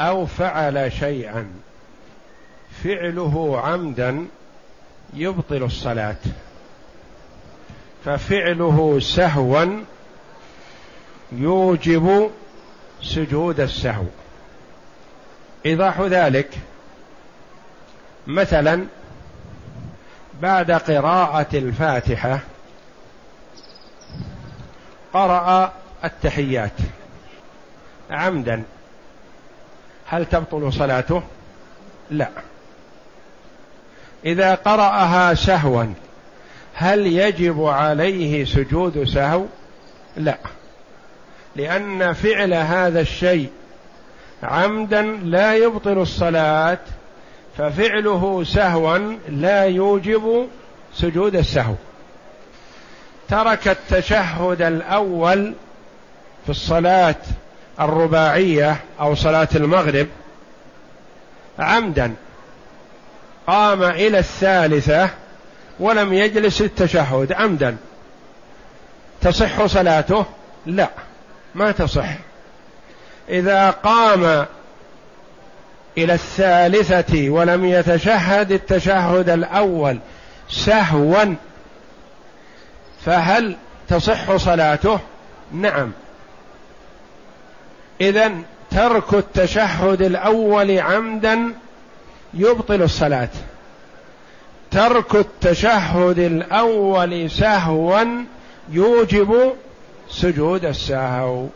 أو فعل شيئا. فعله عمدا يبطل الصلاة. ففعله سهوا يوجب سجود السهو. إيضاح ذلك مثلا بعد قراءة الفاتحة قرأ التحيات عمدا. هل تبطل صلاته؟ لا. إذا قرأها سهوا هل يجب عليه سجود سهو؟ لا. لأن فعل هذا الشيء عمدا لا يبطل الصلاة ففعله سهوا لا يوجب سجود السهو. ترك التشهد الأول في الصلاة الرباعية أو صلاة المغرب عمدا قام إلى الثالثة ولم يجلس التشهد عمدا. تصح صلاته؟ لا ما تصح. إذا قام إلى الثالثة ولم يتشهد التشهد الأول سهوا فهل تصح صلاته؟ نعم. اذا ترك التشهد الأول عمدا يبطل الصلاة. ترك التشهد الأول سهوا يوجب سجود السهو.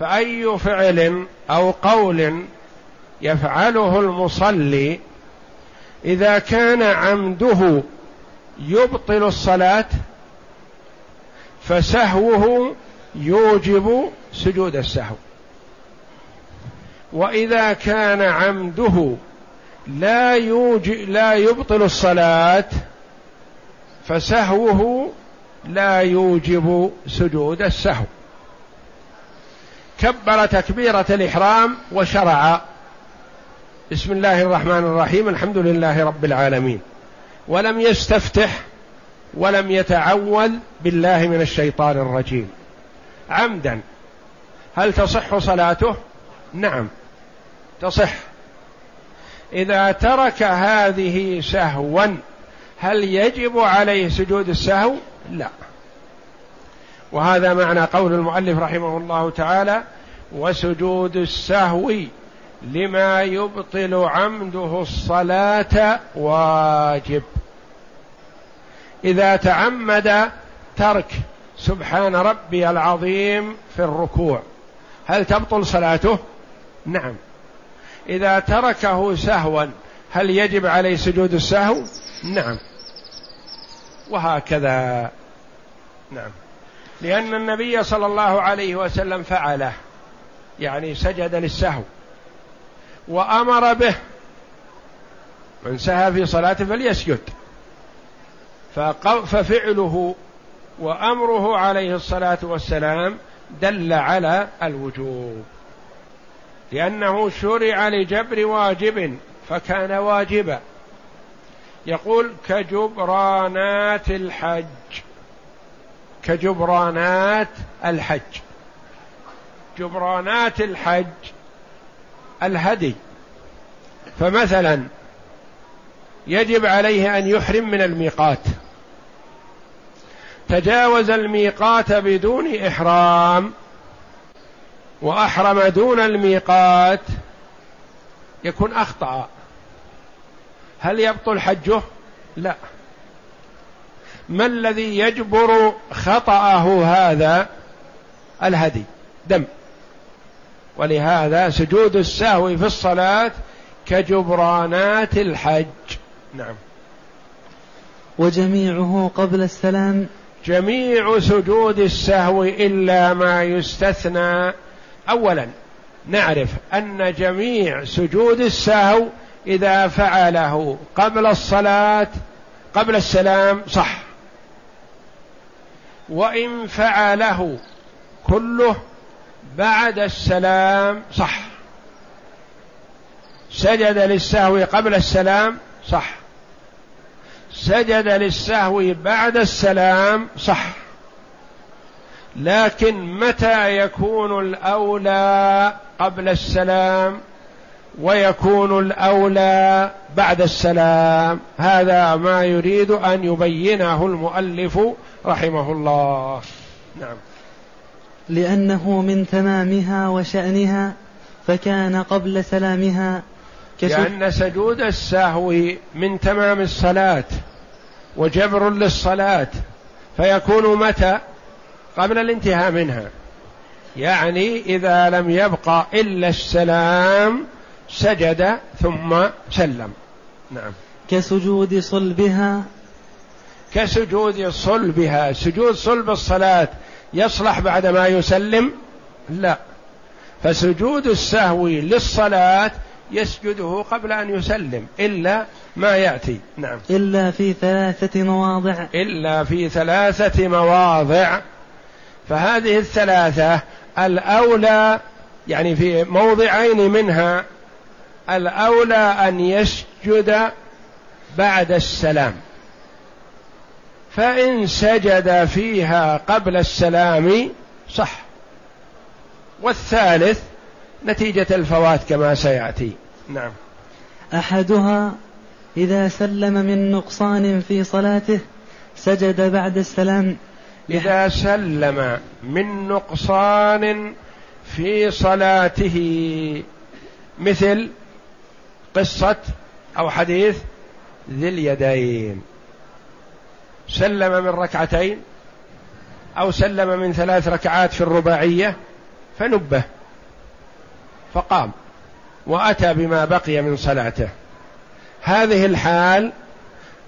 فأي فعل أو قول يفعله المصلي إذا كان عمده يبطل الصلاة فسهوه يوجب سجود السهو. وإذا كان عمده لا يوجب لا يبطل الصلاة فسهوه لا يوجب سجود السهو. كبر تكبيرة الإحرام وشرع. بسم الله الرحمن الرحيم الحمد لله رب العالمين. ولم يستفتح ولم يتعوذ بالله من الشيطان الرجيم. عمدا. هل تصح صلاته؟ نعم. تصح. إذا ترك هذه سهوا هل يجب عليه سجود السهو؟ لا. وهذا معنى قول المؤلف رحمه الله تعالى وسجود السهو لما يبطل عمده الصلاة واجب. إذا تعمد ترك سبحان ربي العظيم في الركوع. هل تبطل صلاته؟ نعم. إذا تركه سهوا هل يجب عليه سجود السهو؟ نعم. وهكذا. نعم. لأن النبي صلى الله عليه وسلم فعله. يعني سجد للسهو. وأمر به. من سهى في صلاته فليسجد. ففعله وأمره عليه الصلاة والسلام دل على الوجوب. لأنه شرع لجبر واجب فكان واجبا. يقول كجبرانات الحج. كجبرانات الحج. جبرانات الحج الهدي. فمثلا يجب عليه أن يحرم من الميقات. تجاوز الميقات بدون إحرام وأحرم دون الميقات يكون أخطأ. هل يبطل حجه؟ لا. ما الذي يجبر خطأه هذا؟ الهدي دم. ولهذا سجود السهو في الصلاة كجبرانات الحج. نعم. وجميعه قبل السلام جميع سجود السهو إلا ما يستثنى. اولا نعرف أن جميع سجود السهو إذا فعله قبل الصلاة قبل السلام صح. وإن فعله كله بعد السلام صح. سجد للسهو قبل السلام صح. سجد للسهو بعد السلام صح. لكن متى يكون الأولى قبل السلام ويكون الأولى بعد السلام؟ هذا ما يريد أن يبينه المؤلف رحمه الله. نعم. لأنه من تمامها وشأنها فكان قبل سلامها لأن سجود السهو من تمام الصلاة وجبر للصلاة فيكون متى؟ قبل الانتهاء منها. يعني إذا لم يبقى إلا السلام سجد ثم سلم. نعم. كسجود صلبها؟ كسجود صلبها. سجود صلب الصلاة يصلح بعد ما يسلم؟ لا. فسجود السهو للصلاة يسجده قبل أن يسلم إلا ما يأتي. نعم. إلا في ثلاثة مواضع. إلا في ثلاثة مواضع. فهذه الثلاثة الأولى يعني في موضعين منها الأولى أن يسجد بعد السلام. فإن سجد فيها قبل السلام صح. والثالث نتيجة الفوات كما سيأتي. نعم. أحدها إذا سلم من نقصان في صلاته سجد بعد السلام. إذا سلم من نقصان في صلاته. مثل قصة أو حديث ذي اليدين. سلم من ركعتين أو سلم من ثلاث ركعات في الرباعية فنبه فقام. وأتى بما بقي من صلاته. هذه الحال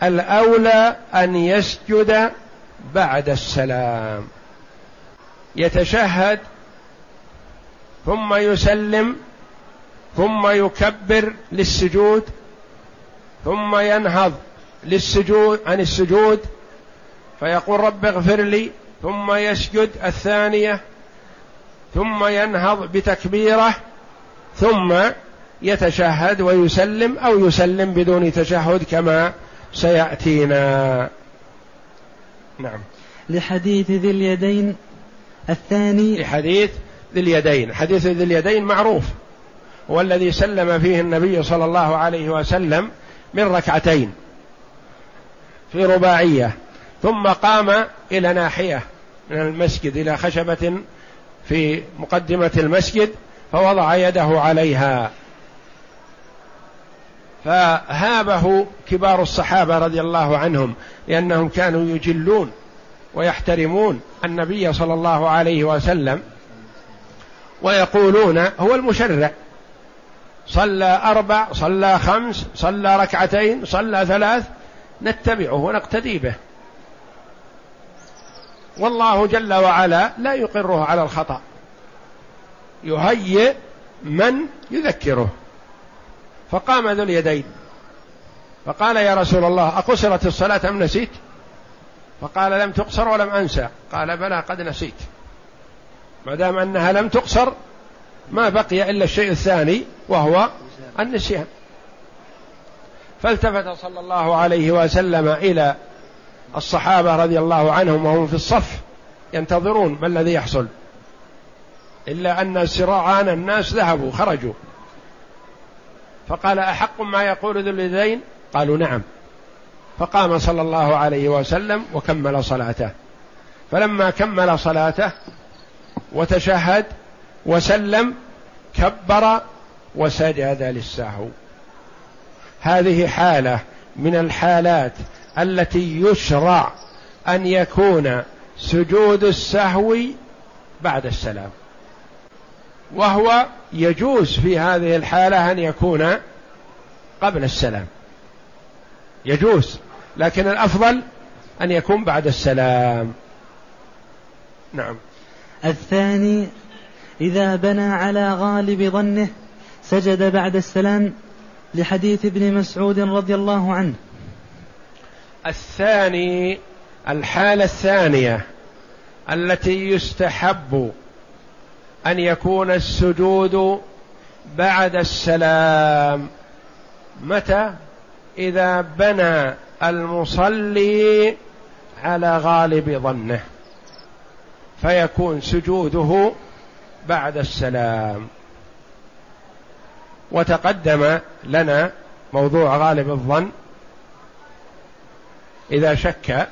الأولى أن يسجد بعد السلام. يتشهد ثم يسلم ثم يكبر للسجود ثم ينهض للسجود عن السجود فيقول رب اغفر لي ثم يسجد الثانية ثم ينهض بتكبيره ثم يتشهد ويسلم أو يسلم بدون تشهد كما سيأتينا. نعم. لحديث ذي اليدين الثاني. لحديث ذي اليدين. حديث ذي اليدين معروف. هو الذي سلم فيه النبي صلى الله عليه وسلم من ركعتين في رباعية ثم قام إلى ناحية من المسجد إلى خشبة في مقدمة المسجد فوضع يده عليها. فهابه كبار الصحابة رضي الله عنهم لأنهم كانوا يجلون ويحترمون النبي صلى الله عليه وسلم ويقولون هو المشرع. صلى أربع صلى خمس صلى ركعتين صلى ثلاث نتبعه ونقتدي به. والله جل وعلا لا يقره على الخطأ. يهيئ من يذكره. فقام ذو اليدين. فقال يا رسول الله أقصرت الصلاة أم نسيت؟ فقال لم تقصر ولم أنسى. قال بلى قد نسيت. ما دام أنها لم تقصر ما بقي إلا الشيء الثاني وهو النسيان. فالتفت صلى الله عليه وسلم إلى الصحابة رضي الله عنهم وهم في الصف ينتظرون ما الذي يحصل. إلا أن سراعان الناس ذهبوا خرجوا. فقال أحق ما يقول ذو اليدين قالوا نعم. فقام صلى الله عليه وسلم وكمل صلاته. فلما كمل صلاته وتشهد وسلم كبر وسجد للسهو. هذه حالة من الحالات التي يشرع أن يكون سجود السهو بعد السلام. وهو يجوز في هذه الحالة أن يكون قبل السلام. يجوز لكن الأفضل أن يكون بعد السلام. نعم. الثاني إذا بنى على غالب ظنه سجد بعد السلام لحديث ابن مسعود رضي الله عنه. الثاني الحالة الثانية التي يستحب أن يكون السجود بعد السلام. متى؟ إذا بنى المصلي على غالب ظنه فيكون سجوده بعد السلام. وتقدم لنا موضوع غالب الظن. إذا شك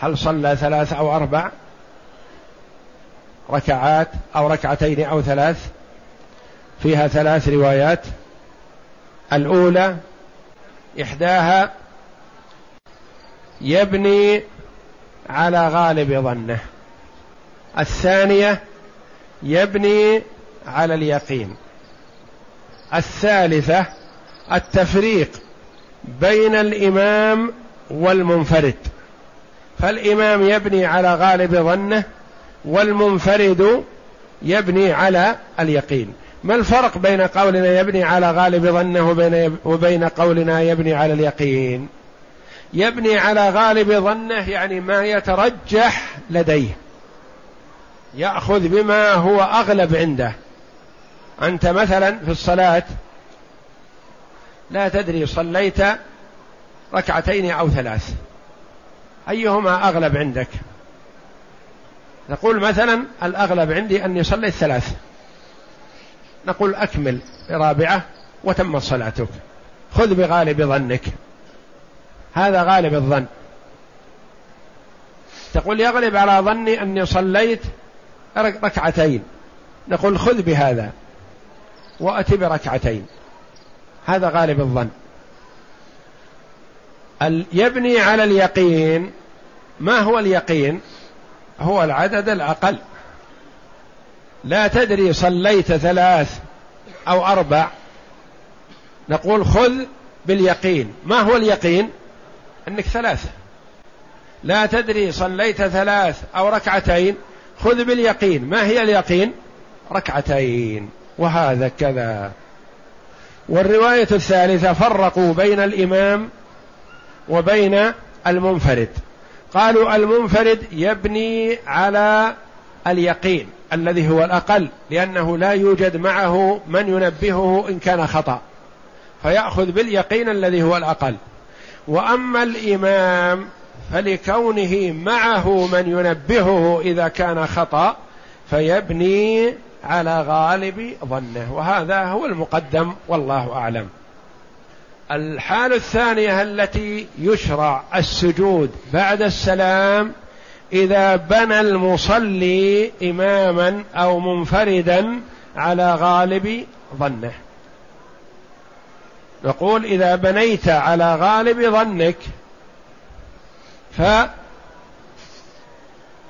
هل صلى ثلاث أو أربع؟ ركعات أو ركعتين أو ثلاث فيها ثلاث روايات. الأولى إحداها يبني على غالب ظنه. الثانية يبني على اليقين. الثالثة التفريق بين الإمام والمنفرد. فالإمام يبني على غالب ظنه والمنفرد يبني على اليقين. ما الفرق بين قولنا يبني على غالب ظنه وبين, قولنا يبني على اليقين؟ يبني على غالب ظنه يعني ما يترجح لديه. يأخذ بما هو أغلب عنده. أنت مثلا في الصلاة لا تدري صليت ركعتين أو ثلاث. أيهما أغلب عندك؟ نقول مثلا الأغلب عندي أني صليت ثلاث. نقول أكمل رابعه وتمت صلاتك. خذ بغالب ظنك. هذا غالب الظن. تقول يغلب على ظني أني صليت ركعتين. نقول خذ بهذا وأتي بركعتين. هذا غالب الظن. يبني على اليقين. ما هو اليقين؟ هو العدد الأقل. لا تدري صليت ثلاث أو أربع. نقول خذ باليقين. ما هو اليقين؟ أنك ثلاثة لا تدري صليت ثلاث أو ركعتين. خذ باليقين. ما هي اليقين؟ ركعتين. وهذا كذا. والرواية الثالثة فرقوا بين الإمام وبين المنفرد. قالوا المنفرد يبني على اليقين الذي هو الأقل لأنه لا يوجد معه من ينبهه إن كان خطأ. فيأخذ باليقين الذي هو الأقل. وأما الإمام فلكونه معه من ينبهه إذا كان خطأ فيبني على غالب ظنه. وهذا هو المقدم والله أعلم. الحال الثانية التي يشرع السجود بعد السلام إذا بنى المصلي إماما أو منفردا على غالب ظنه. نقول إذا بنيت على غالب ظنك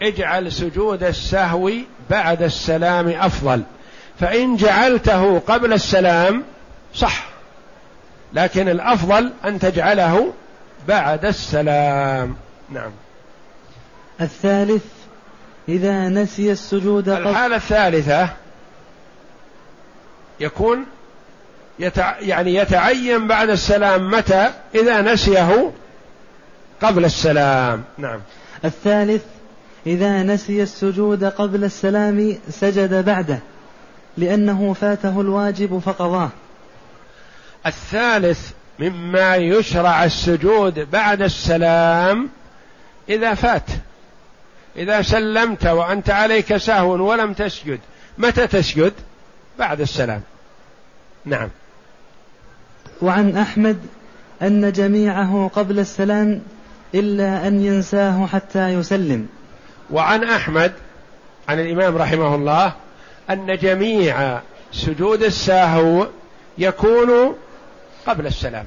فاجعل سجود السهو بعد السلام أفضل. فإن جعلته قبل السلام صح. لكن الأفضل أن تجعله بعد السلام. نعم. الثالث إذا نسي السجود الحالة الثالثة يكون يتع... يعني يتعين بعد السلام متى؟ إذا نسيه قبل السلام. نعم. الثالث إذا نسي السجود قبل السلام سجد بعده لأنه فاته الواجب فقضاه. الثالث مما يشرع السجود بعد السلام إذا فات. إذا سلمت وأنت عليك سهو ولم تسجد متى تسجد؟ بعد السلام. نعم. وعن أحمد أن جميعه قبل السلام إلا أن ينساه حتى يسلم. وعن أحمد عن الإمام رحمه الله أن جميع سجود الساهو يكون قبل السلام.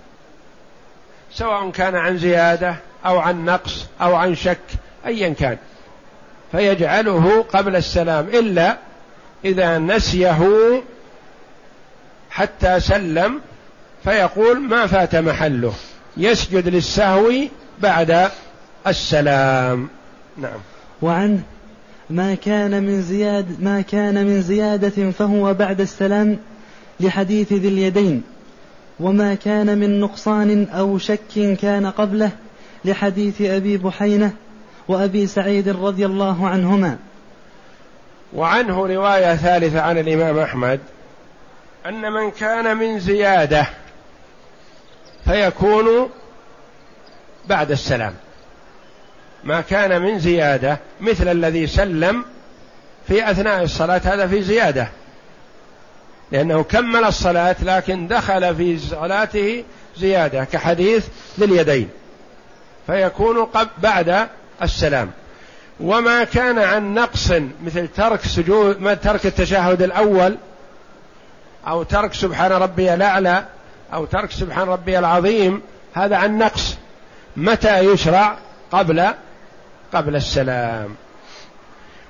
سواء كان عن زيادة أو عن نقص أو عن شك أيا كان. فيجعله قبل السلام إلا إذا نسيه حتى سلم فيقول ما فات محله. يسجد للسهو بعد السلام. نعم. وعنه ما كان من زياد ما كان من زيادة فهو بعد السلام لحديث ذي اليدين. وما كان من نقصان أو شك كان قبله لحديث أبي بحينة وأبي سعيد رضي الله عنهما. وعنه رواية ثالثة عن الإمام أحمد أن من كان من زيادة فيكون بعد السلام. ما كان من زيادة مثل الذي سلم في أثناء الصلاة هذا في زيادة. لأنه كمل الصلاة لكن دخل في صلاته زيادة كحديث ذي اليدين فيكون قبل بعد السلام. وما كان عن نقص مثل ترك سجود ما ترك التشهد الأول أو ترك سبحان ربي الأعلى أو ترك سبحان ربي العظيم هذا عن نقص. متى يشرع؟ قبل قبل السلام.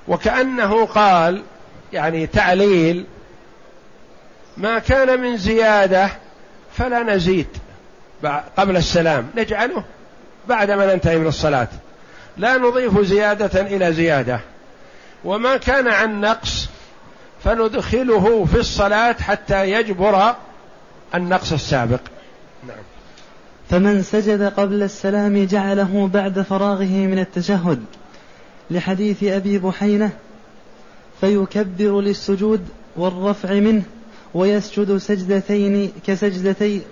وكأنه قال يعني تعليل ما كان من زيادة فلا نزيد قبل السلام. نجعله بعد ما ننتهي من الصلاة. لا نضيف زيادة إلى زيادة. وما كان عن نقص فندخله في الصلاة حتى يجبر النقص السابق. نعم. فمن سجد قبل السلام جعله بعد فراغه من التشهد لحديث أبي بحينة فيكبر للسجود والرفع منه ويسجد سجدتين كسجدتي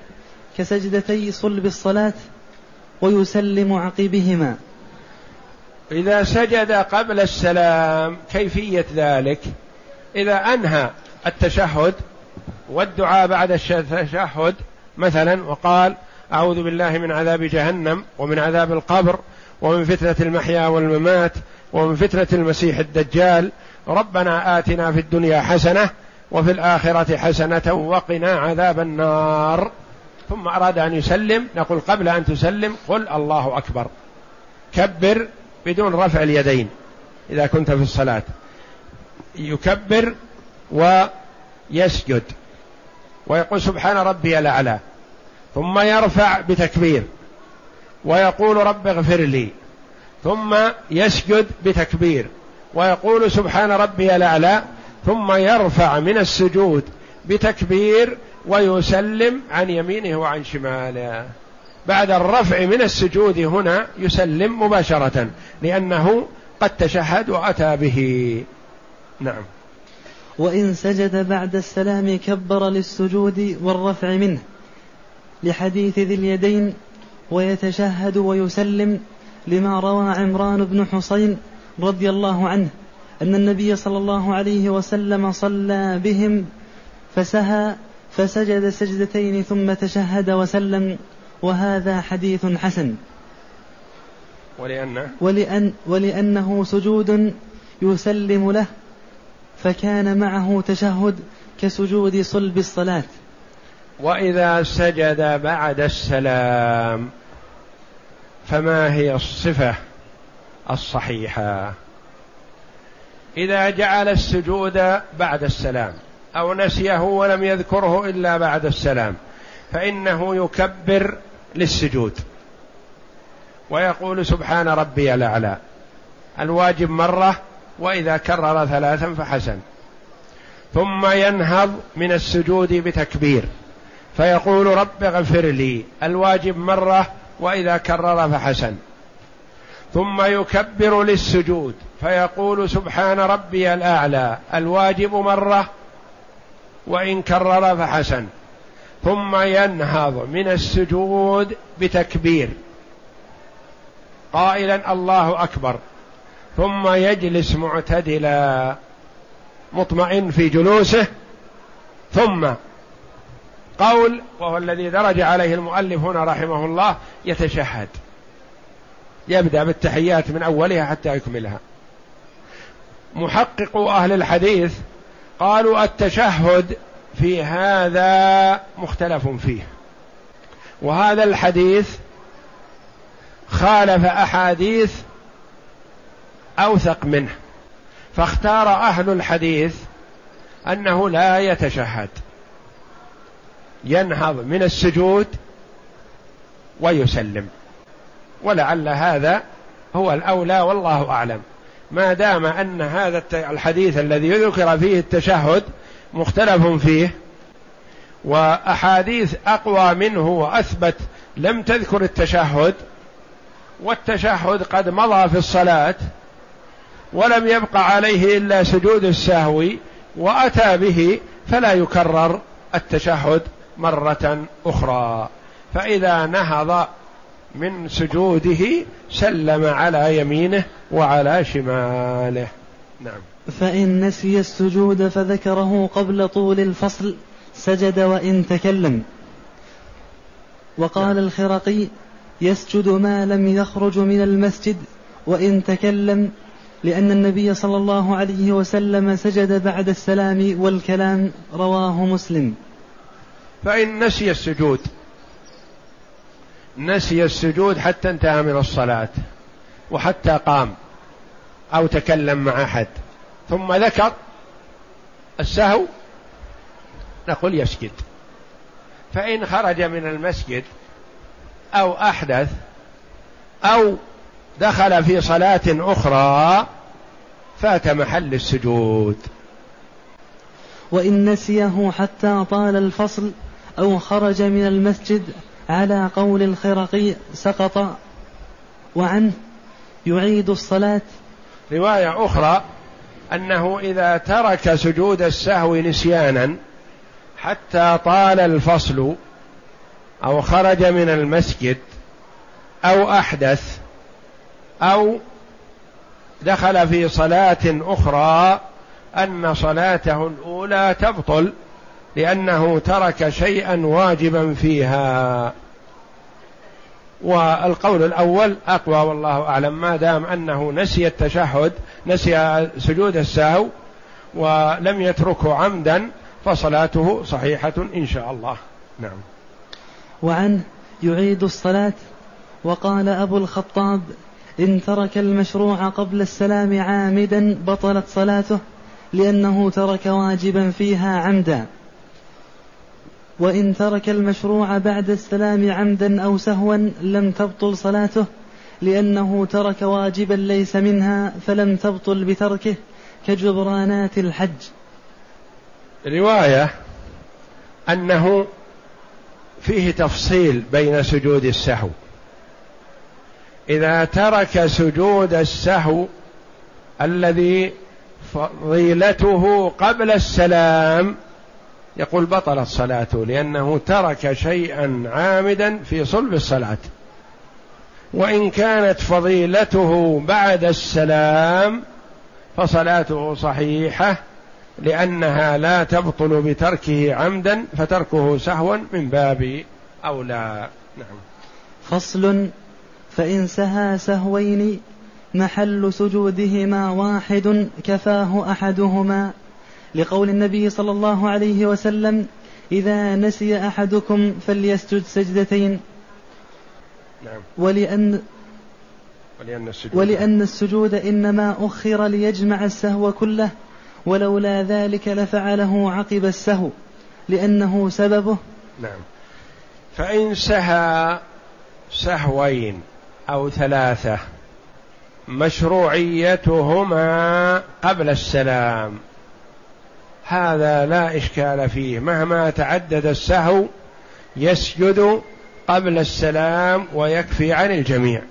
كسجدتي صلب الصلاة ويسلم عقبهما. إذا سجد قبل السلام كيفية ذلك؟ إذا أنهى التشهد والدعاء بعد التشهد مثلا وقال أعوذ بالله من عذاب جهنم ومن عذاب القبر ومن فتنة المحيا والممات ومن فتنة المسيح الدجال. ربنا آتنا في الدنيا حسنة وفي الآخرة حسنة وقنا عذاب النار. ثم أراد أن يسلم نقول قبل أن تسلم قل الله أكبر. كبر بدون رفع اليدين إذا كنت في الصلاة. يكبر ويسجد. ويقول سبحان ربي الأعلى. ثم يرفع بتكبير. ويقول رب اغفر لي. ثم يسجد بتكبير. ويقول سبحان ربي الأعلى. ثم يرفع من السجود بتكبير ويسلم عن يمينه وعن شماله. بعد الرفع من السجود هنا يسلم مباشرة لأنه قد تشهد وأتى به. نعم. وإن سجد بعد السلام كبر للسجود والرفع منه لحديث ذي اليدين ويتشهد ويسلم لما روى عمران بن حصين رضي الله عنه أن النبي صلى الله عليه وسلم صلى بهم فسهى فسجد سجدتين ثم تشهد وسلم وهذا حديث حسن. ولأن؟ ولأن ولأنه سجود يسلم له فكان معه تشهد كسجود صلب الصلاة. وإذا سجد بعد السلام فما هي الصفة الصحيحة؟ إذا جعل السجود بعد السلام أو نسيه ولم يذكره إلا بعد السلام فإنه يكبر للسجود. ويقول سبحان ربي الأعلى الواجب مرة وإذا كرر ثلاثا فحسن. ثم ينهض من السجود بتكبير فيقول رب اغفر لي الواجب مرة وإذا كرر فحسن. ثم يكبر للسجود فيقول سبحان ربي الأعلى الواجب مرة وإن كرر فحسن. ثم ينهض من السجود بتكبير. قائلا الله أكبر. ثم يجلس معتدلا مطمئن في جلوسه. ثم قول وهو الذي درج عليه المؤلف هنا رحمه الله يتشهد. يبدأ بالتحيات من أولها حتى يكملها. محقق أهل الحديث قالوا التشهد في هذا مختلف فيه. وهذا الحديث خالف أحاديث أوثق منه فاختار أهل الحديث أنه لا يتشهد ينهض من السجود ويسلم ولعل هذا هو الأولى والله أعلم. ما دام أن هذا الحديث الذي ذكر فيه التشهد مختلف فيه وأحاديث أقوى منه وأثبت لم تذكر التشهد والتشهد قد مضى في الصلاة ولم يبق عليه إلا سجود السهو وأتى به فلا يكرر التشهد مرة أخرى. فإذا نهض من سجوده سلم على يمينه وعلى شماله. نعم. فإن نسي السجود فذكره قبل طول الفصل سجد وإن تكلم. وقال نعم. الخرقي يسجد ما لم يخرج من المسجد وإن تكلم لأن النبي صلى الله عليه وسلم سجد بعد السلام والكلام رواه مسلم. فإن نسي السجود نسي السجود حتى انتهى من الصلاة وحتى قام أو تكلم مع أحد. ثم ذكر السهو نقول يسجد. فإن خرج من المسجد أو أحدث أو دخل في صلاة أخرى فات محل السجود. وإن نسيه حتى طال الفصل أو خرج من المسجد على قول الخرقي سقط وعنه يعيد الصلاة. رواية أخرى أنه إذا ترك سجود السهو نسيانا حتى طال الفصل أو خرج من المسجد أو أحدث أو دخل في صلاة أخرى أن صلاته الأولى تبطل لأنه ترك شيئا واجبا فيها. والقول الأول أقوى والله أعلم ما دام أنه نسي التشهد نسي سجود السهو ولم يتركه عمدا فصلاته صحيحة إن شاء الله. نعم. وعنه يعيد الصلاة وقال أبو الخطاب إن ترك المشروع قبل السلام عامدا بطلت صلاته لأنه ترك واجبا فيها عمدا. وإن ترك المشروع بعد السلام عمدا أو سهوا لم تبطل صلاته لأنه ترك واجبا ليس منها فلم تبطل بتركه كجبرانات الحج. رواية أنه فيه تفصيل بين سجود السهو. إذا ترك سجود السهو الذي فضيلته قبل السلام يقول بطلت صلاته لأنه ترك شيئا عامدا في صلب الصلاة. وإن كانت فضيلته بعد السلام فصلاته صحيحة لأنها لا تبطل بتركه عمدا فتركه سهوا من باب أولى. نعم. فصل فإن سها سهوين محل سجودهما واحد كفاه أحدهما. لقول النبي صلى الله عليه وسلم إذا نسي أحدكم فليسجد سجدتين. نعم. ولأن ولأن السجود, ولأن السجود إنما أخر ليجمع السهو كله ولولا ذلك لفعله عقب السهو لأنه سببه. نعم. فإن سهى سهوين أو ثلاثة مشروعيتهما قبل السلام. هذا لا إشكال فيه. مهما تعدد السهو يسجد قبل السلام ويكفي عن الجميع.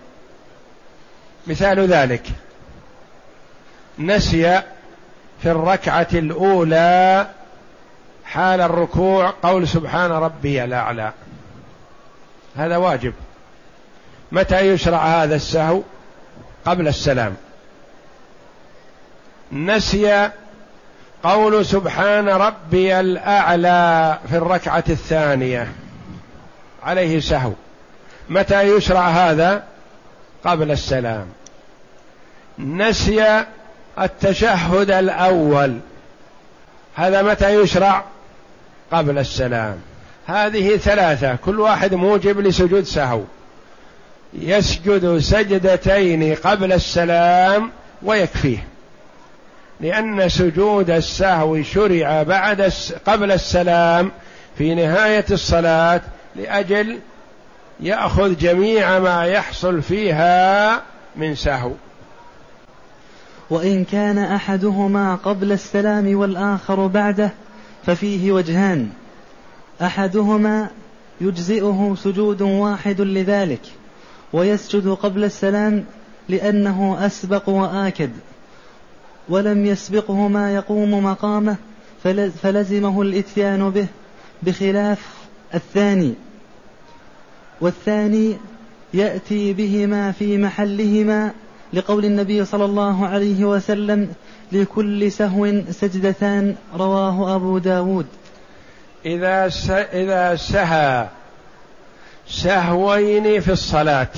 مثال ذلك. نسي في الركعة الأولى حال الركوع قول سبحان ربي الأعلى. هذا واجب. متى يشرع هذا السهو؟ قبل السلام. نسي قول سبحان ربي الأعلى في الركعة الثانية عليه سهو. متى يشرع هذا؟ قبل السلام. نسي التشهد الأول. هذا متى يشرع؟ قبل السلام. هذه ثلاثة. كل واحد موجب لسجود سهو. يسجد سجدتين قبل السلام ويكفيه. لأن سجود السهو شرع بعد قبل السلام في نهاية الصلاة لأجل يأخذ جميع ما يحصل فيها من سهو. وإن كان أحدهما قبل السلام والآخر بعده ففيه وجهان. أحدهما يجزئه سجود واحد لذلك ويسجد قبل السلام لأنه أسبق وآكد. ولم يسبقه ما يقوم مقامه فلزمه الإتيان به بخلاف الثاني. والثاني يأتي بهما في محلهما لقول النبي صلى الله عليه وسلم لكل سهو سجدتان رواه أبو داود. إذا إذا سهى سهوين في الصلاة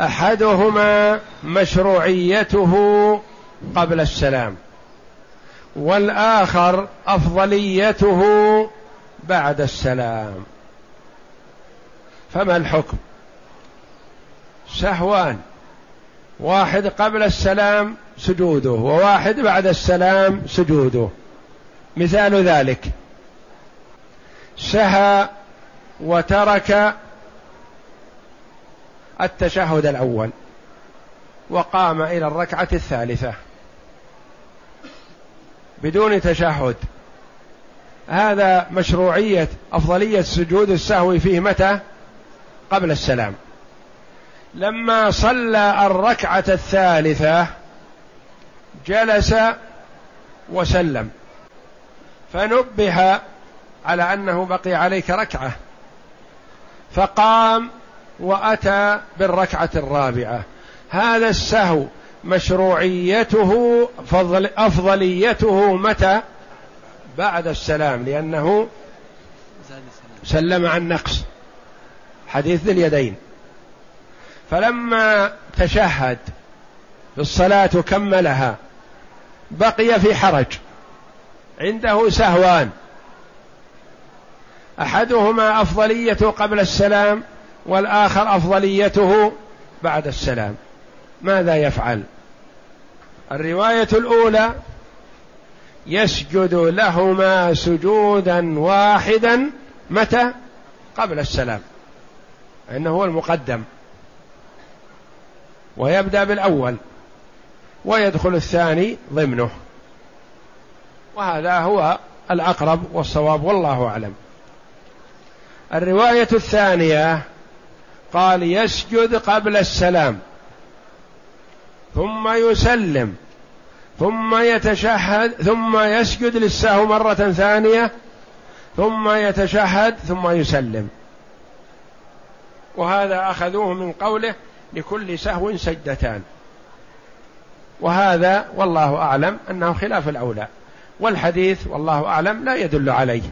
أحدهما مشروعيته قبل السلام. والآخر أفضليته بعد السلام. فما الحكم؟ سهوان. واحد قبل السلام سجوده وواحد بعد السلام سجوده. مثال ذلك. سهى وترك التشهد الأول وقام إلى الركعة الثالثة. بدون تشهد. هذا مشروعية أفضلية سجود السهو فيه متى؟ قبل السلام. لما صلى الركعة الثالثة جلس وسلم. فنبه على أنه بقي عليك ركعة. فقام وأتى بالركعة الرابعة. هذا السهو مشروعيته فضل أفضليته متى؟ بعد السلام لأنه سلم عن نقص حديث ذي اليدين. فلما تشهد في الصلاة وكملها بقي في حرج عنده سهوان. أحدهما أفضليته قبل السلام والآخر أفضليته بعد السلام. ماذا يفعل؟ الرواية الأولى يسجد لهما سجودا واحدا متى؟ قبل السلام. إنه هو المقدم. ويبدأ بالأول. ويدخل الثاني ضمنه. وهذا هو الأقرب والصواب والله أعلم. الرواية الثانية قال يسجد قبل السلام. ثم يسلم ثم يتشهد ثم يسجد للسهو مرة ثانية ثم يتشهد ثم يسلم. وهذا أخذوه من قوله لكل سهو سجدتان. وهذا والله أعلم أنه خلاف الأولى. والحديث والله أعلم لا يدل عليه.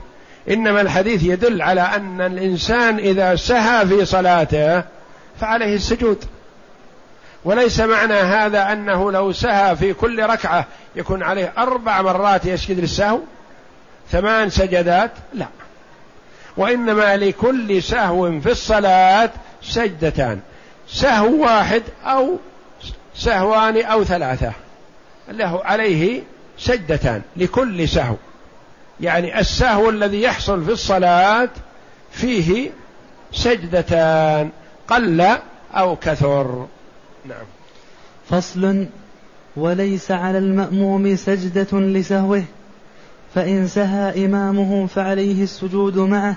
إنما الحديث يدل على أن الإنسان إذا سهى في صلاته فعليه السجود. وليس معنى هذا أنه لو سهى في كل ركعة يكون عليه أربع مرات يسجد للسهو؟ ثمان سجدات؟ لا. وإنما لكل سهو في الصلاة سجدتان. سهو واحد أو سهوان أو ثلاثة. له عليه سجدتان لكل سهو. يعني السهو الذي يحصل في الصلاة فيه سجدتان قل أو كثر. نعم. فصل وليس على المأموم سجدة لسهوه فإن سهى إمامه فعليه السجود معه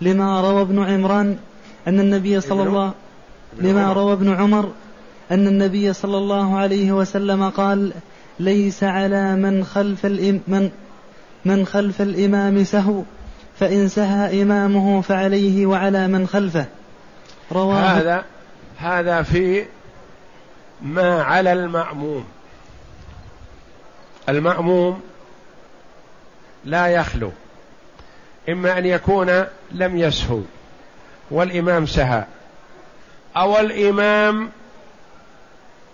لما روى ابن عمران أن النبي صلى الله لما روى ابن عمر أن النبي صلى الله عليه وسلم قال ليس على من خلف من من خلف الإمام سهو فإن سهى إمامه فعليه وعلى من خلفه. رواه هذا هذا في ما على المأموم. المأموم لا يخلو إما أن يكون لم يسهو والإمام سهى أو الإمام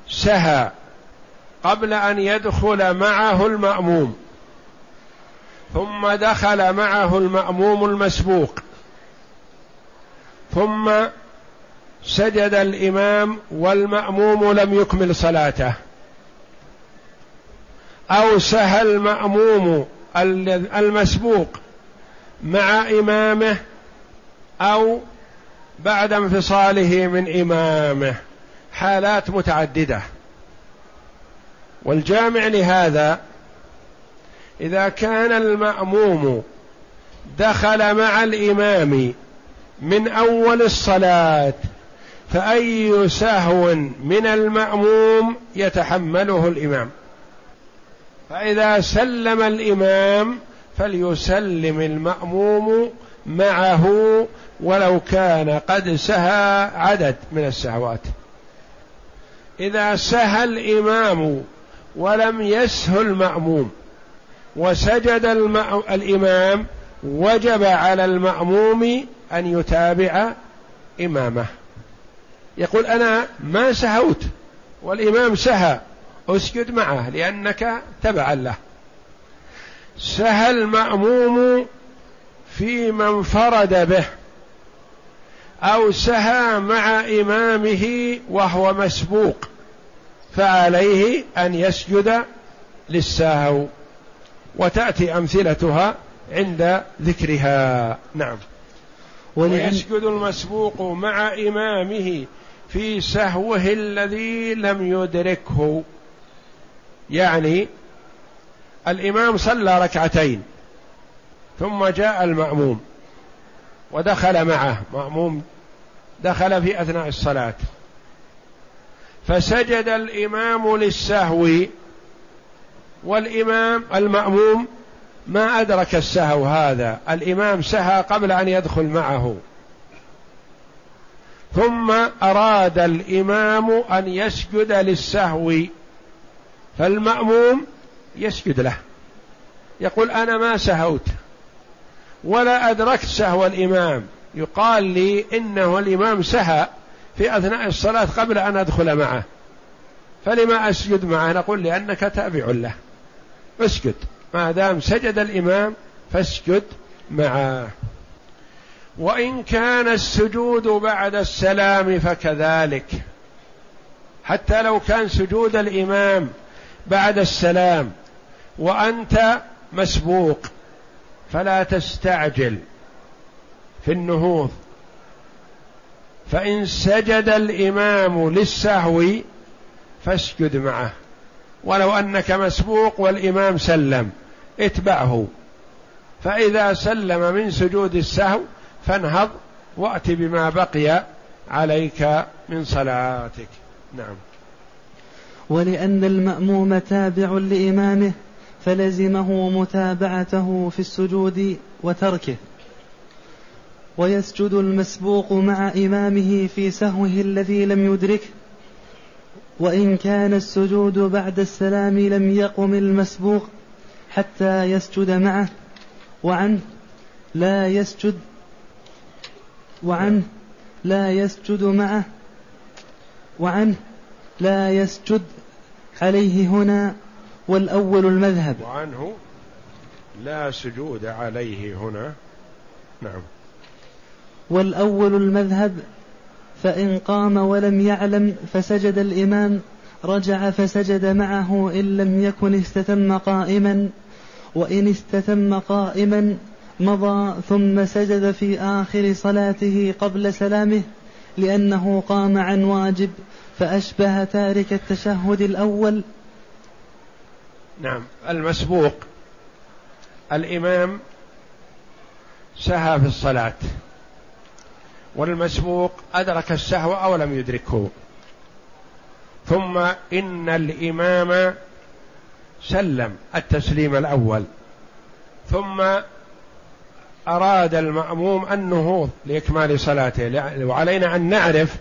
سهى قبل أن يدخل معه المأموم ثم دخل معه المأموم المسبوق ثم سجد الإمام والمأموم لم يكمل صلاته. أو سهى المأموم المسبوق مع إمامه أو بعد انفصاله من إمامه. حالات متعددة. والجامع لهذا إذا كان المأموم دخل مع الإمام من أول الصلاة فأي سهو من المأموم يتحمله الإمام. فإذا سلم الإمام فليسلم المأموم معه ولو كان قد سهى عدد من السهوات. إذا سهى الإمام ولم يسه المأموم وسجد الإمام وجب على المأموم أن يتابع إمامه. يقول أنا ما سهوت والإمام سهى أسجد معه لأنك تبعا له. سهى المأموم في من انفرد به أو سهى مع إمامه وهو مسبوق فعليه أن يسجد للسهو وتأتي أمثلتها عند ذكرها. نعم. ويسجد المسبوق مع إمامه في سهوه الذي لم يدركه. يعني الإمام صلى ركعتين ثم جاء المأموم ودخل معه. مأموم دخل في أثناء الصلاة. فسجد الإمام للسهو والإمام المأموم ما أدرك السهو هذا. الإمام سهى قبل أن يدخل معه. ثم أراد الإمام أن يسجد للسهو فالمأموم يسجد له. يقول أنا ما سهوت ولا أدركت سهو الإمام. يقال لي إنه الإمام سهى في أثناء الصلاة قبل أن أدخل معه. فلما أسجد معه؟ نقول لأنك تابع له. اسجد. ما دام سجد الإمام فاسجد معه. وإن كان السجود بعد السلام فكذلك. حتى لو كان سجود الإمام بعد السلام وأنت مسبوق فلا تستعجل في النهوض. فإن سجد الإمام للسهو فاسجد معه. ولو أنك مسبوق والإمام سلم اتبعه. فإذا سلم من سجود السهو فانهض وأت بما بقي عليك من صلاتك. نعم. ولأن المأموم تابع لإمامه فلزمه متابعته في السجود وتركه. ويسجد المسبوق مع إمامه في سهوه الذي لم يدركه. وإن كان السجود بعد السلام لم يقم المسبوق حتى يسجد معه. وعنه لا يسجد وعنه لا يسجد معه وعنه لا يسجد عليه هنا والأول المذهب. وعنه لا سجود عليه هنا. نعم. والأول المذهب فإن قام ولم يعلم فسجد الإمام رجع فسجد معه إن لم يكن استتم قائما وإن استتم قائما مضى ثم سجد في آخر صلاته قبل سلامه لأنه قام عن واجب فأشبه تارك التشهد الأول. نعم. المسبوق. الإمام سهى في الصلاة والمسبوق أدرك السهو أو لم يدركه. ثم إن الإمام سلم التسليم الأول. ثم أراد المأموم النهوض لإكمال صلاته وعلينا أن نعرف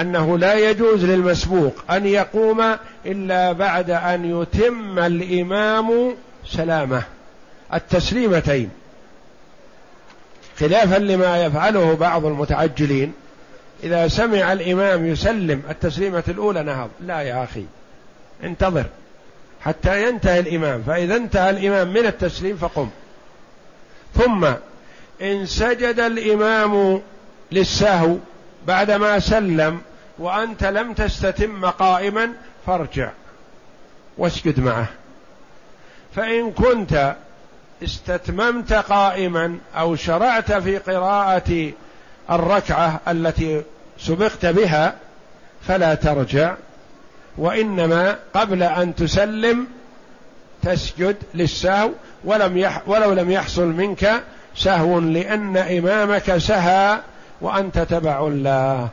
أنه لا يجوز للمسبوق أن يقوم إلا بعد أن يتم الإمام سلامه التسليمتين. خلافا لما يفعله بعض المتعجلين إذا سمع الإمام يسلم التسليمة الأولى نهض لا يا أخي انتظر حتى ينتهي الإمام فإذا انتهى الإمام من التسليم فقم. ثم إن سجد الإمام للسهو بعدما سلم وأنت لم تستتم قائما فارجع واسجد معه. فإن كنت استتممت قائما أو شرعت في قراءة الركعة التي سبقت بها فلا ترجع وإنما قبل أن تسلم تسجد للسهو ولم يح ولو لم يحصل منك سهو لأن إمامك سهى وأنت تبع الله.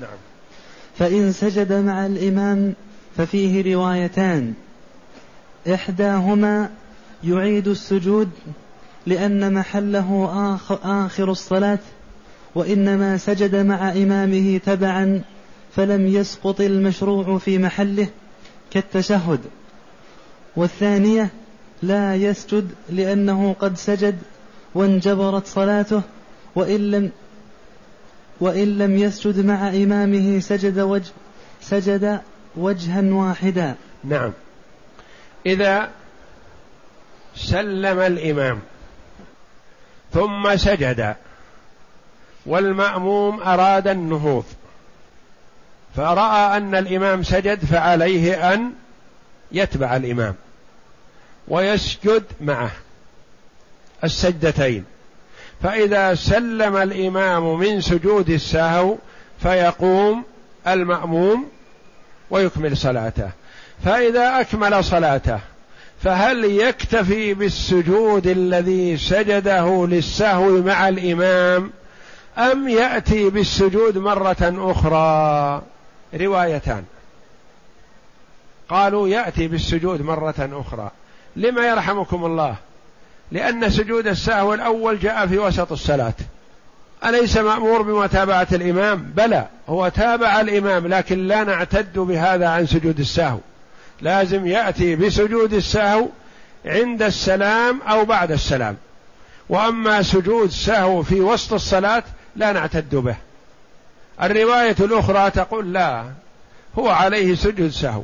نعم. فإن سجد مع الإمام ففيه روايتان. إحداهما يعيد السجود لأن محله آخر, آخر الصلاة وإنما سجد مع إمامه تبعا فلم يسقط المشروع في محله كالتشهد. والثانية لا يسجد لأنه قد سجد وانجبرت صلاته وإن لم وإن لم يسجد مع إمامه سجد وجه سجد وجها واحدا. نعم. إذا سلم الإمام ثم سجد والمأموم أراد النهوض فرأى أن الإمام سجد فعليه أن يتبع الإمام ويسجد معه. السجدتين. فإذا سلم الإمام من سجود السهو فيقوم المأموم ويكمل صلاته. فإذا أكمل صلاته فهل يكتفي بالسجود الذي سجده للسهو مع الإمام أم يأتي بالسجود مرة أخرى؟ روايتان. قالوا يأتي بالسجود مرة أخرى. لما يرحمكم الله؟ لأن سجود السهو الأول جاء في وسط الصلاة. أليس مأمور بمتابعة الإمام؟ بلى هو تابع الإمام لكن لا نعتد بهذا عن سجود السهو لازم يأتي بسجود السهو عند السلام أو بعد السلام. وأما سجود سهو في وسط الصلاة لا نعتد به. الرواية الأخرى تقول لا هو عليه سجود سهو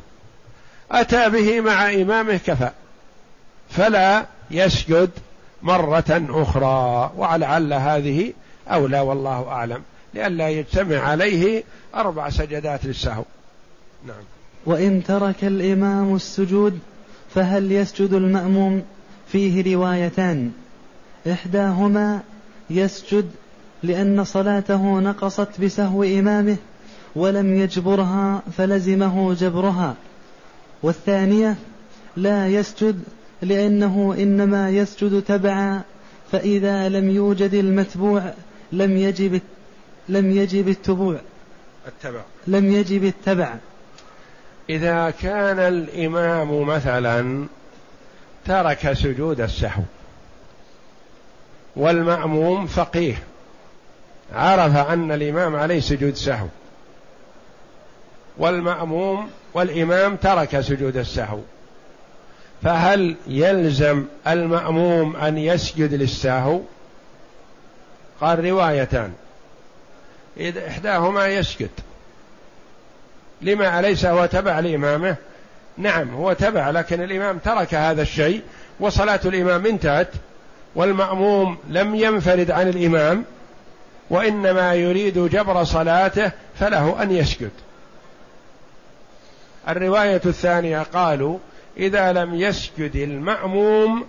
أتى به مع إمامه كفى. فلا يسجد مرة أخرى ولعل هذه أولى والله أعلم لئلا يجتمع عليه أربع سجدات للسهو. نعم. وإن ترك الإمام السجود فهل يسجد المأموم؟ فيه روايتان. إحداهما يسجد لأن صلاته نقصت بسهو إمامه ولم يجبرها فلزمه جبرها. والثانية لا يسجد لأنه إنما يسجد تبعا فإذا لم يوجد المتبوع لم يجب لم يجب التبوع. التبع. لم يجب التبع. إذا كان الإمام مثلا ترك سجود السهو والمأموم فقيه عرف أن الإمام عليه سجود سهو والمأموم والإمام ترك سجود السهو فهل يلزم المأموم أن يسجد للسهو قال روايتان. إذا إحداهما يسجد. لما أليس هو تبع لإمامه؟ نعم هو تبع لكن الإمام ترك هذا الشيء وصلاة الإمام انتهت والمأموم لم ينفرد عن الإمام وإنما يريد جبر صلاته فله أن يسجد. الرواية الثانية قالوا إذا لم يسجد المأموم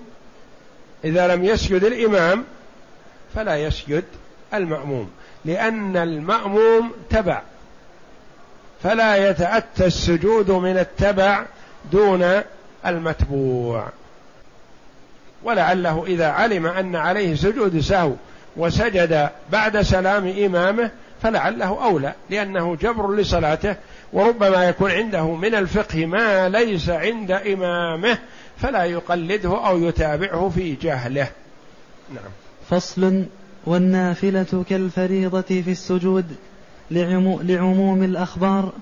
إذا لم يسجد الإمام فلا يسجد المأموم لأن المأموم تبع فلا يتأتى السجود من التبع دون المتبوع. ولعله إذا علم أن عليه سجود سهو وسجد بعد سلام إمامه فلعله أولى لأنه جبر لصلاته وربما يكون عنده من الفقه ما ليس عند إمامه فلا يقلده أو يتابعه في جهله. نعم. فصل والنافلة كالفريضة في السجود لعموم الأخبار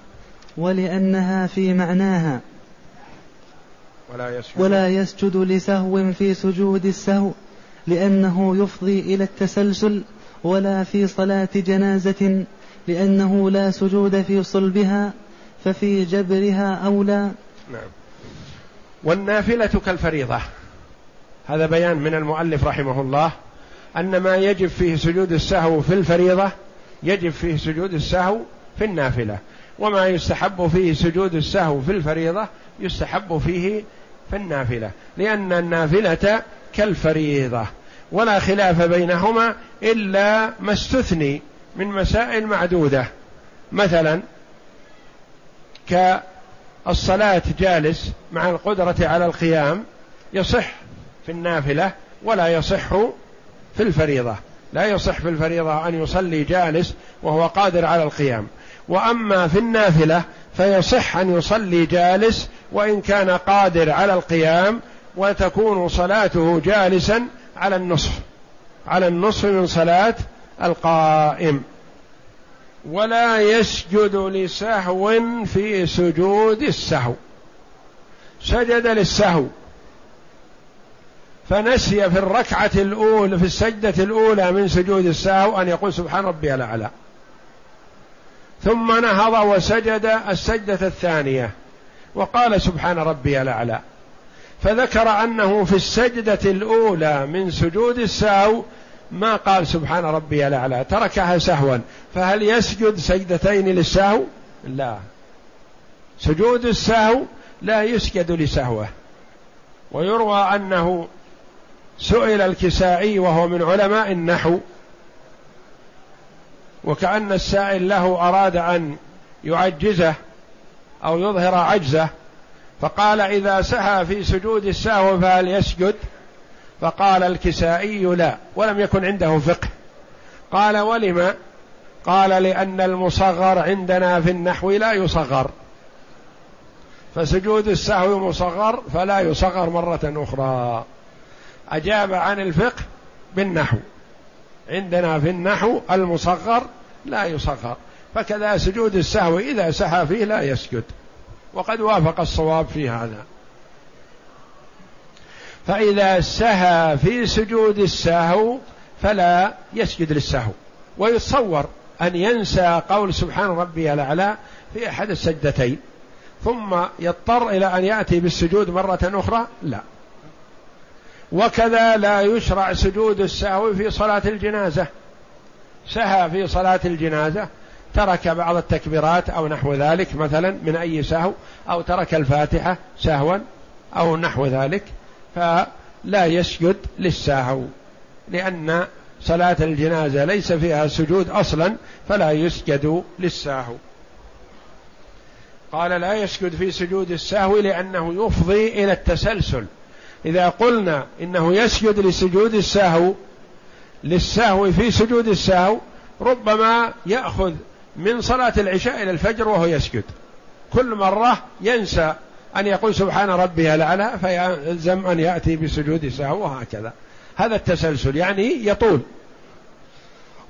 ولأنها في معناها. ولا يسجد, ولا يسجد لسهو في سجود السهو لأنه يفضي إلى التسلسل ولا في صلاة جنازة لأنه لا سجود في صلبها ففي جبرها أولى. نعم. والنافلة كالفريضة. هذا بيان من المؤلف رحمه الله أن ما يجب فيه سجود السهو في الفريضة يجب فيه سجود السهو في النافلة. وما يستحب فيه سجود السهو في الفريضة يستحب فيه في النافلة. لأن النافلة كالفريضة ولا خلاف بينهما إلا ما استثني من مسائل معدودة. مثلا كالصلاة جالس مع القدرة على القيام يصح في النافلة ولا يصح في الفريضة. لا يصح في الفريضة أن يصلي جالس وهو قادر على القيام. وأما في النافلة فيصح أن يصلي جالس وإن كان قادر على القيام وتكون صلاته جالسا على النصف. على النصف من صلاة القائم. ولا يسجد لسهو في سجود السهو. سجد للسهو. فنسي في الركعة الأولى في السجدة الأولى من سجود السهو أن يقول سبحان ربي الأعلى. ثم نهض وسجد السجدة الثانية. وقال سبحان ربي الأعلى. فذكر أنه في السجدة الأولى من سجود السهو ما قال سبحان ربي الأعلى تركها سهوا. فهل يسجد سجدتين للسهو؟ لا. سجود السهو لا يسجد لسهوه. ويروى أنه سئل الكسائي وهو من علماء النحو وكأن السائل له أراد أن يعجزه أو يظهر عجزه فقال إذا سهى في سجود السهو فهل يسجد؟ فقال الكسائي لا ولم يكن عنده فقه. قال ولم؟ قال لأن المصغر عندنا في النحو لا يصغر. فسجود السهو مصغر فلا يصغر مرة أخرى. أجاب عن الفقه بالنحو. عندنا في النحو المصغر لا يصغر. فكذا سجود السهو إذا سهى فيه لا يسجد. وقد وافق الصواب في هذا. فإذا سهى في سجود السهو فلا يسجد للسهو. ويتصور أن ينسى قول سبحان ربي الأعلى في أحد السجدتين. ثم يضطر إلى أن يأتي بالسجود مرة أخرى؟ لا. وكذا لا يشرع سجود السهو في صلاة الجنازة. سهى في صلاة الجنازة ترك بعض التكبيرات أو نحو ذلك مثلا من أي سهو أو ترك الفاتحة سهوا أو نحو ذلك. فلا يسجد للسهو لأن صلاة الجنازة ليس فيها سجود أصلا فلا يسجد للسهو قال لا يسجد في سجود السهو لأنه يفضي إلى التسلسل. إذا قلنا إنه يسجد لسجود السهو للسهو في سجود السهو ربما يأخذ من صلاة العشاء إلى الفجر وهو يسجد. كل مرة ينسى أن يقول سبحان ربي الأعلى فيلزم أن يأتي بسجود سهو وهكذا. هذا التسلسل يعني يطول.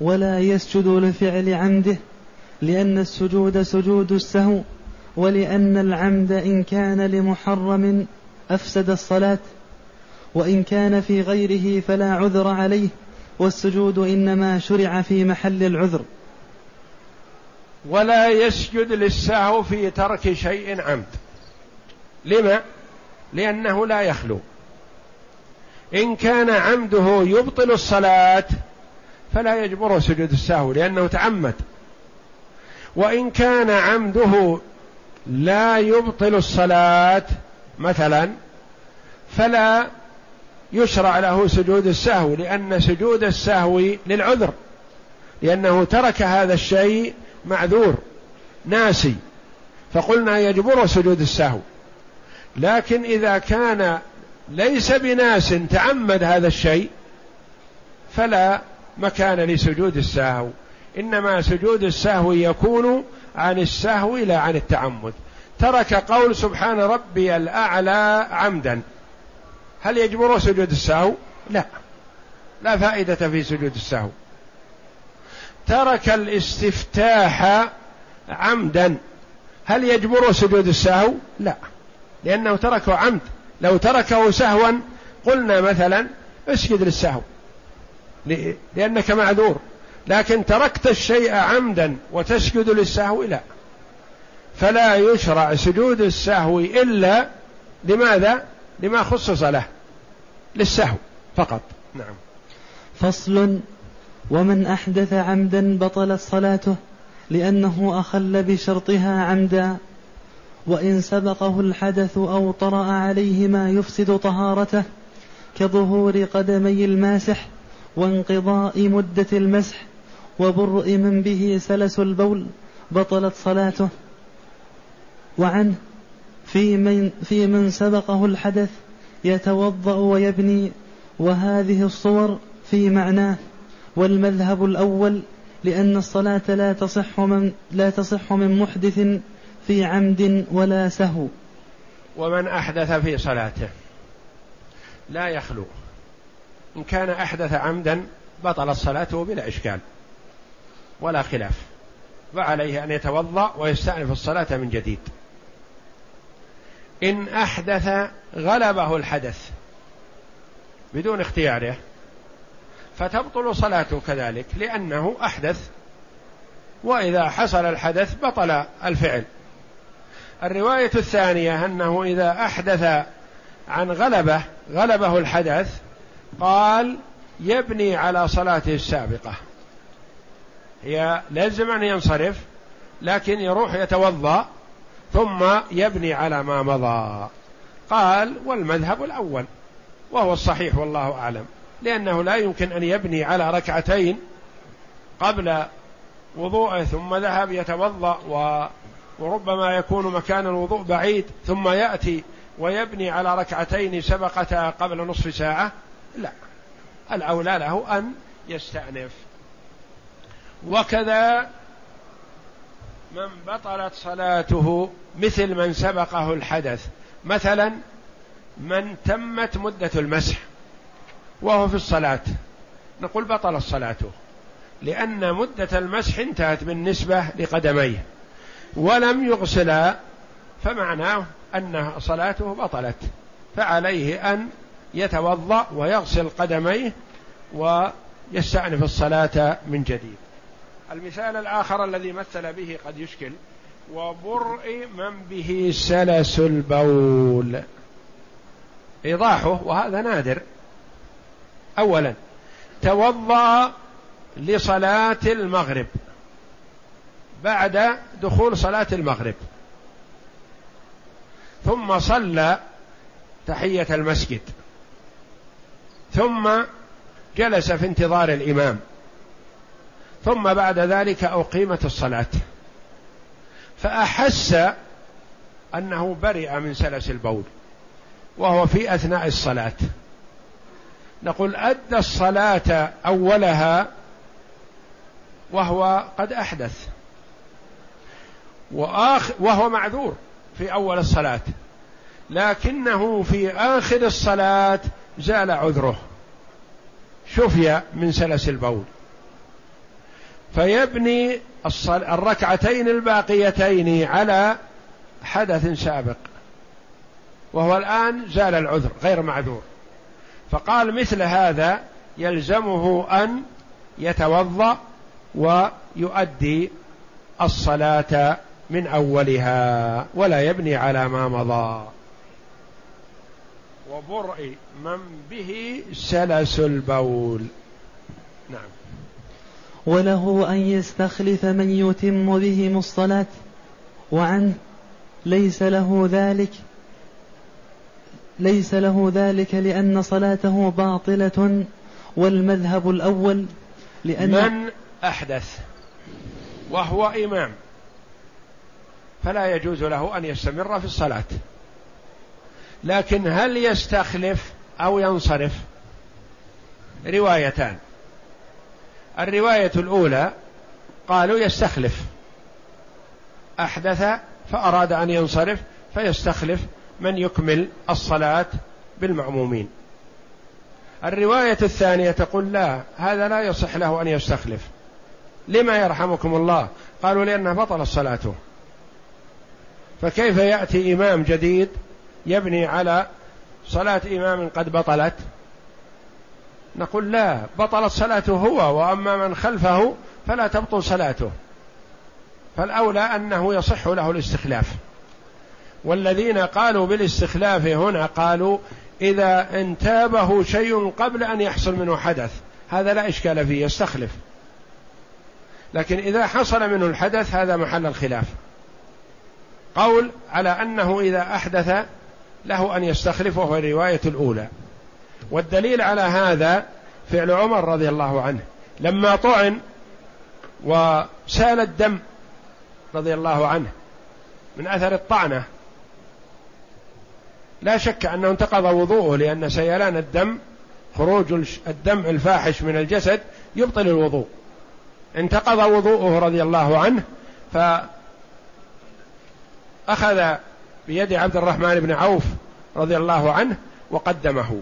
ولا يسجد لفعل عمده لأن السجود سجود السهو ولأن العمد إن كان لمحرم أفسد الصلاة. وإن كان في غيره فلا عذر عليه والسجود إنما شرع في محل العذر. ولا يسجد للسهو في ترك شيء عمد. لما؟ لأنه لا يخلو. إن كان عمده يبطل الصلاة فلا يجبره سجود السهو لأنه تعمد. وإن كان عمده لا يبطل الصلاة مثلا فلا يشرع له سجود السهو لأن سجود السهو للعذر. لأنه ترك هذا الشيء معذور ناسي. فقلنا يجبر سجود السهو. لكن إذا كان ليس بناس تعمد هذا الشيء فلا مكان لسجود السهو إنما سجود السهو يكون عن السهو لا عن التعمد. ترك قول سبحان ربي الأعلى عمدا. هل يجبر سجود السهو؟ لا. لا فائدة في سجود السهو. ترك الاستفتاح عمدا. هل يجبر سجود السهو؟ لا. لأنه تركه عمد. لو تركه سهوا قلنا مثلا اسجد للسهو لأنك معذور. لكن تركت الشيء عمدا وتسجد للسهو لا. فلا يشرع سجود السهو إلا لماذا؟ لما خصص له للسهو فقط. نعم. فصل ومن أحدث عمدا بطلت صلاته لأنه أخل بشرطها عمدا. وإن سبقه الحدث أو طرأ عليه ما يفسد طهارته كظهور قدمي الماسح وانقضاء مدة المسح وبرء من به سلس البول بطلت صلاته. وعنه في من, في من سبقه الحدث يتوضأ ويبني وهذه الصور في معناه. والمذهب الأول لأن الصلاة لا تصح من لا تصح من محدث في عمد ولا سهو. ومن أحدث في صلاته لا يخلو. إن كان أحدث عمدا بطلت صلاته بلا إشكال ولا خلاف. فعليه أن يتوضأ ويستأنف الصلاة من جديد. إن أحدث غلبه الحدث بدون اختياره فتبطل صلاته كذلك لأنه أحدث وإذا حصل الحدث بطل الفعل. الرواية الثانية أنه إذا أحدث عن غلبة غلبه الحدث قال يبني على صلاته السابقة. هي لازم أن ينصرف لكن يروح يتوضأ ثم يبني على ما مضى. قال والمذهب الأول. وهو الصحيح والله أعلم لأنه لا يمكن أن يبني على ركعتين قبل وضوءه ثم ذهب يتوضأ وربما يكون مكان الوضوء بعيد ثم يأتي ويبني على ركعتين سبقتا قبل نصف ساعة لا. الأولى له أن يستأنف. وكذا من بطلت صلاته مثل من سبقه الحدث. مثلا من تمت مدة المسح وهو في الصلاة. نقول بطلت صلاته لأن مدة المسح انتهت بالنسبة لقدميه. ولم يغسلا فمعناه أن صلاته بطلت فعليه أن يتوضأ ويغسل قدميه ويستأنف الصلاة من جديد. المثال الآخر الذي مثل به قد يشكل وبرء من به سلس البول. إيضاحه وهذا نادر. أولا توضأ لصلاة المغرب. بعد دخول صلاة المغرب. ثم صلى تحية المسجد. ثم جلس في انتظار الإمام. ثم بعد ذلك أقيمت الصلاة. فأحس أنه برئ من سلس البول وهو في أثناء الصلاة. نقول أدى الصلاة أولها وهو قد أحدث. وآخر وهو معذور في أول الصلاة. لكنه في آخر الصلاة زال عذره. شفي من سلس البول. فيبني الركعتين الباقيتين على حدث سابق. وهو الآن زال العذر غير معذور. فقال مثل هذا يلزمه أن يتوضأ ويؤدي الصلاة من أولها ولا يبني على ما مضى. وبرء من به سلس البول. نعم. وله أن يستخلف من يتم بهم الصلاة وعنه ليس له ذلك ليس له ذلك لأن صلاته باطلة والمذهب الأول لأن من أحدث وهو إمام. فلا يجوز له أن يستمر في الصلاة. لكن هل يستخلف أو ينصرف؟ روايتان. الرواية الأولى قالوا يستخلف. أحدث فأراد أن ينصرف فيستخلف من يكمل الصلاة بالمعمومين. الرواية الثانية تقول لا هذا لا يصح له أن يستخلف. لما يرحمكم الله؟ قالوا لأنه بطل صلاته فكيف يأتي إمام جديد يبني على صلاة إمام قد بطلت؟ نقول لا بطلت صلاته هو وأما من خلفه فلا تبطل صلاته. فالأولى أنه يصح له الاستخلاف. والذين قالوا بالاستخلاف هنا قالوا إذا انتابه شيء قبل أن يحصل منه حدث هذا لا إشكال فيه يستخلف. لكن إذا حصل منه الحدث هذا محل الخلاف. قول على أنه إذا أحدث له أن يستخلف وهو الرواية الأولى. والدليل على هذا فعل عمر رضي الله عنه. لما طعن وسال الدم رضي الله عنه من أثر الطعنة لا شك أنه انتقض وضوءه لأن سيلان الدم خروج الدم الفاحش من الجسد يبطل الوضوء. انتقض وضوءه رضي الله عنه فأخذ بيد عبد الرحمن بن عوف رضي الله عنه وقدمه.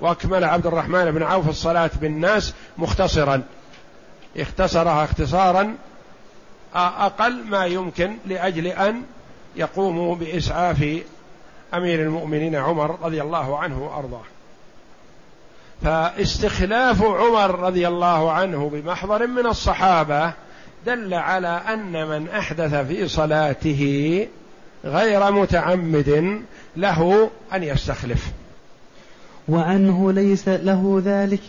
وأكمل عبد الرحمن بن عوف الصلاة بالناس مختصرا. اختصرها اختصارا أقل ما يمكن لأجل أن يقوموا بإسعاف أمير المؤمنين عمر رضي الله عنه وأرضاه. فاستخلاف عمر رضي الله عنه بمحضر من الصحابة دل على أن من أحدث في صلاته غير متعمد له أن يستخلف. وعنه ليس له ذلك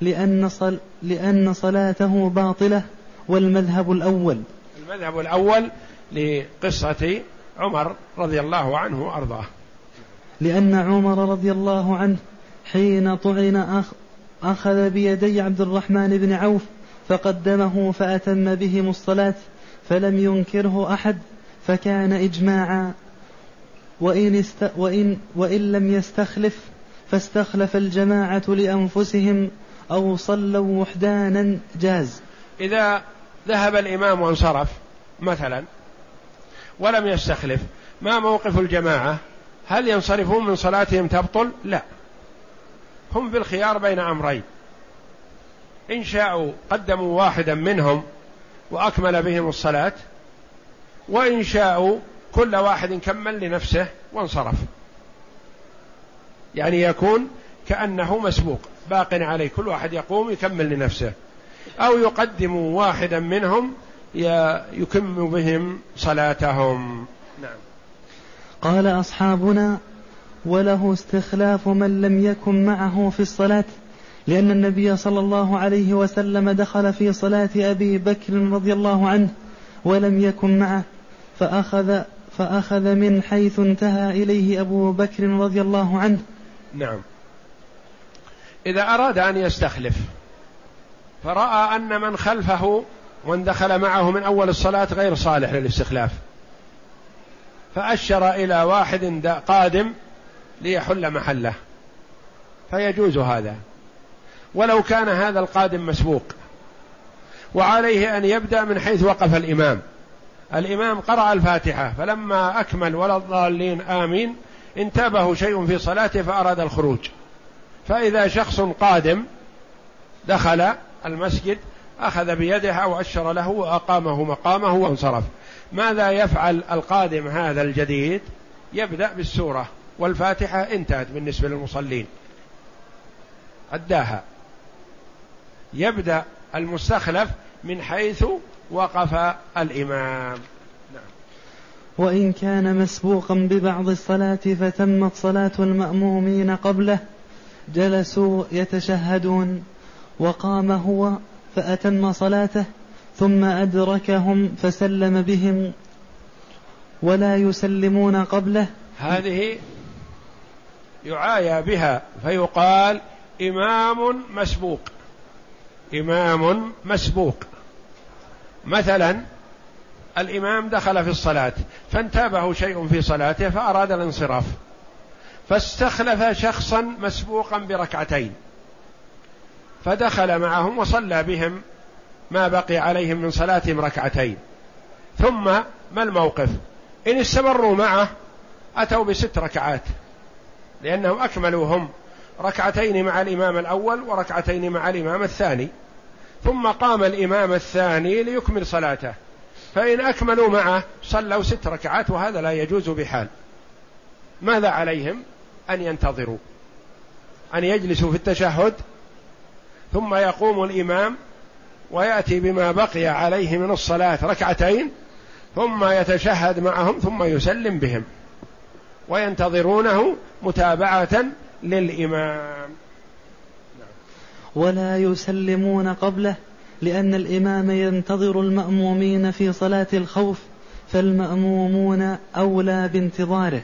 لأن, صل لأن صلاته باطلة والمذهب الأول. المذهب الأول لقصة عمر رضي الله عنه وأرضاه. لأن عمر رضي الله عنه حين طعن أخ أخذ بيدي عبد الرحمن بن عوف فقدمه فأتم بهم الصلاة فلم ينكره أحد فكان إجماعا. وإن, است وإن, وإن لم يستخلف فاستخلف الجماعة لأنفسهم أو صلوا وحدانا جاز. إذا ذهب الإمام وانصرف مثلا ولم يستخلف ما موقف الجماعة؟ هل ينصرفون من صلاتهم تبطل؟ لا. هم في الخيار بين أمرين. إن شاءوا قدموا واحدا منهم وأكمل بهم الصلاة وإن شاءوا كل واحد كمل لنفسه وانصرف. يعني يكون كأنه مسبوق باق عليه كل واحد يقوم يكمل لنفسه. أو يقدم واحدا منهم يكم بهم صلاتهم. نعم. قال أصحابنا وله استخلاف من لم يكن معه في الصلاة. لأن النبي صلى الله عليه وسلم دخل في صلاة أبي بكر رضي الله عنه ولم يكن معه فأخذ فأخذ من حيث انتهى إليه أبو بكر رضي الله عنه. نعم. إذا أراد أن يستخلف فرأى أن من خلفه ومن دخل معه من أول الصلاة غير صالح للاستخلاف فأشر إلى واحد قادم ليحل محله. فيجوز هذا. ولو كان هذا القادم مسبوق. وعليه أن يبدأ من حيث وقف الإمام. الإمام قرأ الفاتحة فلما أكمل ولا الضالين آمين انتابه شيء في صلاته فأراد الخروج. فإذا شخص قادم دخل المسجد أخذ بيده أو أشر له وأقامه مقامه وانصرف. ماذا يفعل القادم هذا الجديد؟ يبدأ بالسورة والفاتحة انتهت بالنسبة للمصلين. أداها. يبدأ المستخلف من حيث وقف الإمام. وإن كان مسبوقا ببعض الصلاة فتمت صلاة المأمومين قبله جلسوا يتشهدون. وقام هو فأتم صلاته ثم أدركهم فسلم بهم. ولا يسلمون قبله. هذه يعايى بها فيقال إمام مسبوق. إمام مسبوق. مثلا الإمام دخل في الصلاة فانتابه شيء في صلاته فأراد الانصراف فاستخلف شخصا مسبوقا بركعتين فدخل معهم وصلى بهم ما بقي عليهم من صلاتهم ركعتين. ثم ما الموقف؟ إن استمروا معه أتوا بست ركعات لأنهم أكملوا هم ركعتين مع الإمام الأول وركعتين مع الإمام الثاني. ثم قام الإمام الثاني ليكمل صلاته. فإن أكملوا معه صلوا ست ركعات وهذا لا يجوز بحال. ماذا عليهم؟ أن ينتظروا. أن يجلسوا في التشهد. ثم يقوم الإمام ويأتي بما بقي عليه من الصلاة ركعتين. ثم يتشهد معهم ثم يسلم بهم. وينتظرونه متابعة للإمام. ولا يسلمون قبله لأن الإمام ينتظر المأمومين في صلاة الخوف فالمأمومون أولى بانتظاره.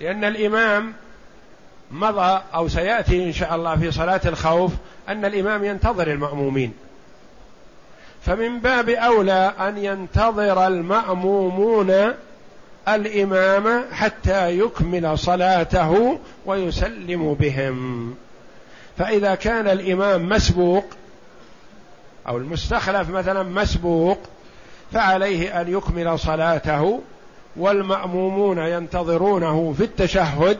لأن الإمام مضى أو سيأتي إن شاء الله في صلاة الخوف أن الإمام ينتظر المأمومين. فمن باب أولى أن ينتظر المأمومون الإمام حتى يكمل صلاته ويسلم بهم. فإذا كان الإمام مسبوق أو المستخلف مثلا مسبوق فعليه أن يكمل صلاته والمأمومون ينتظرونه في التشهد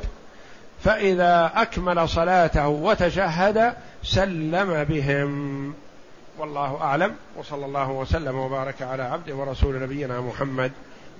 فإذا أكمل صلاته وتشهد سلم بهم. والله أعلم. وصلى الله وسلم وبارك على عبد ورسول نبينا محمد.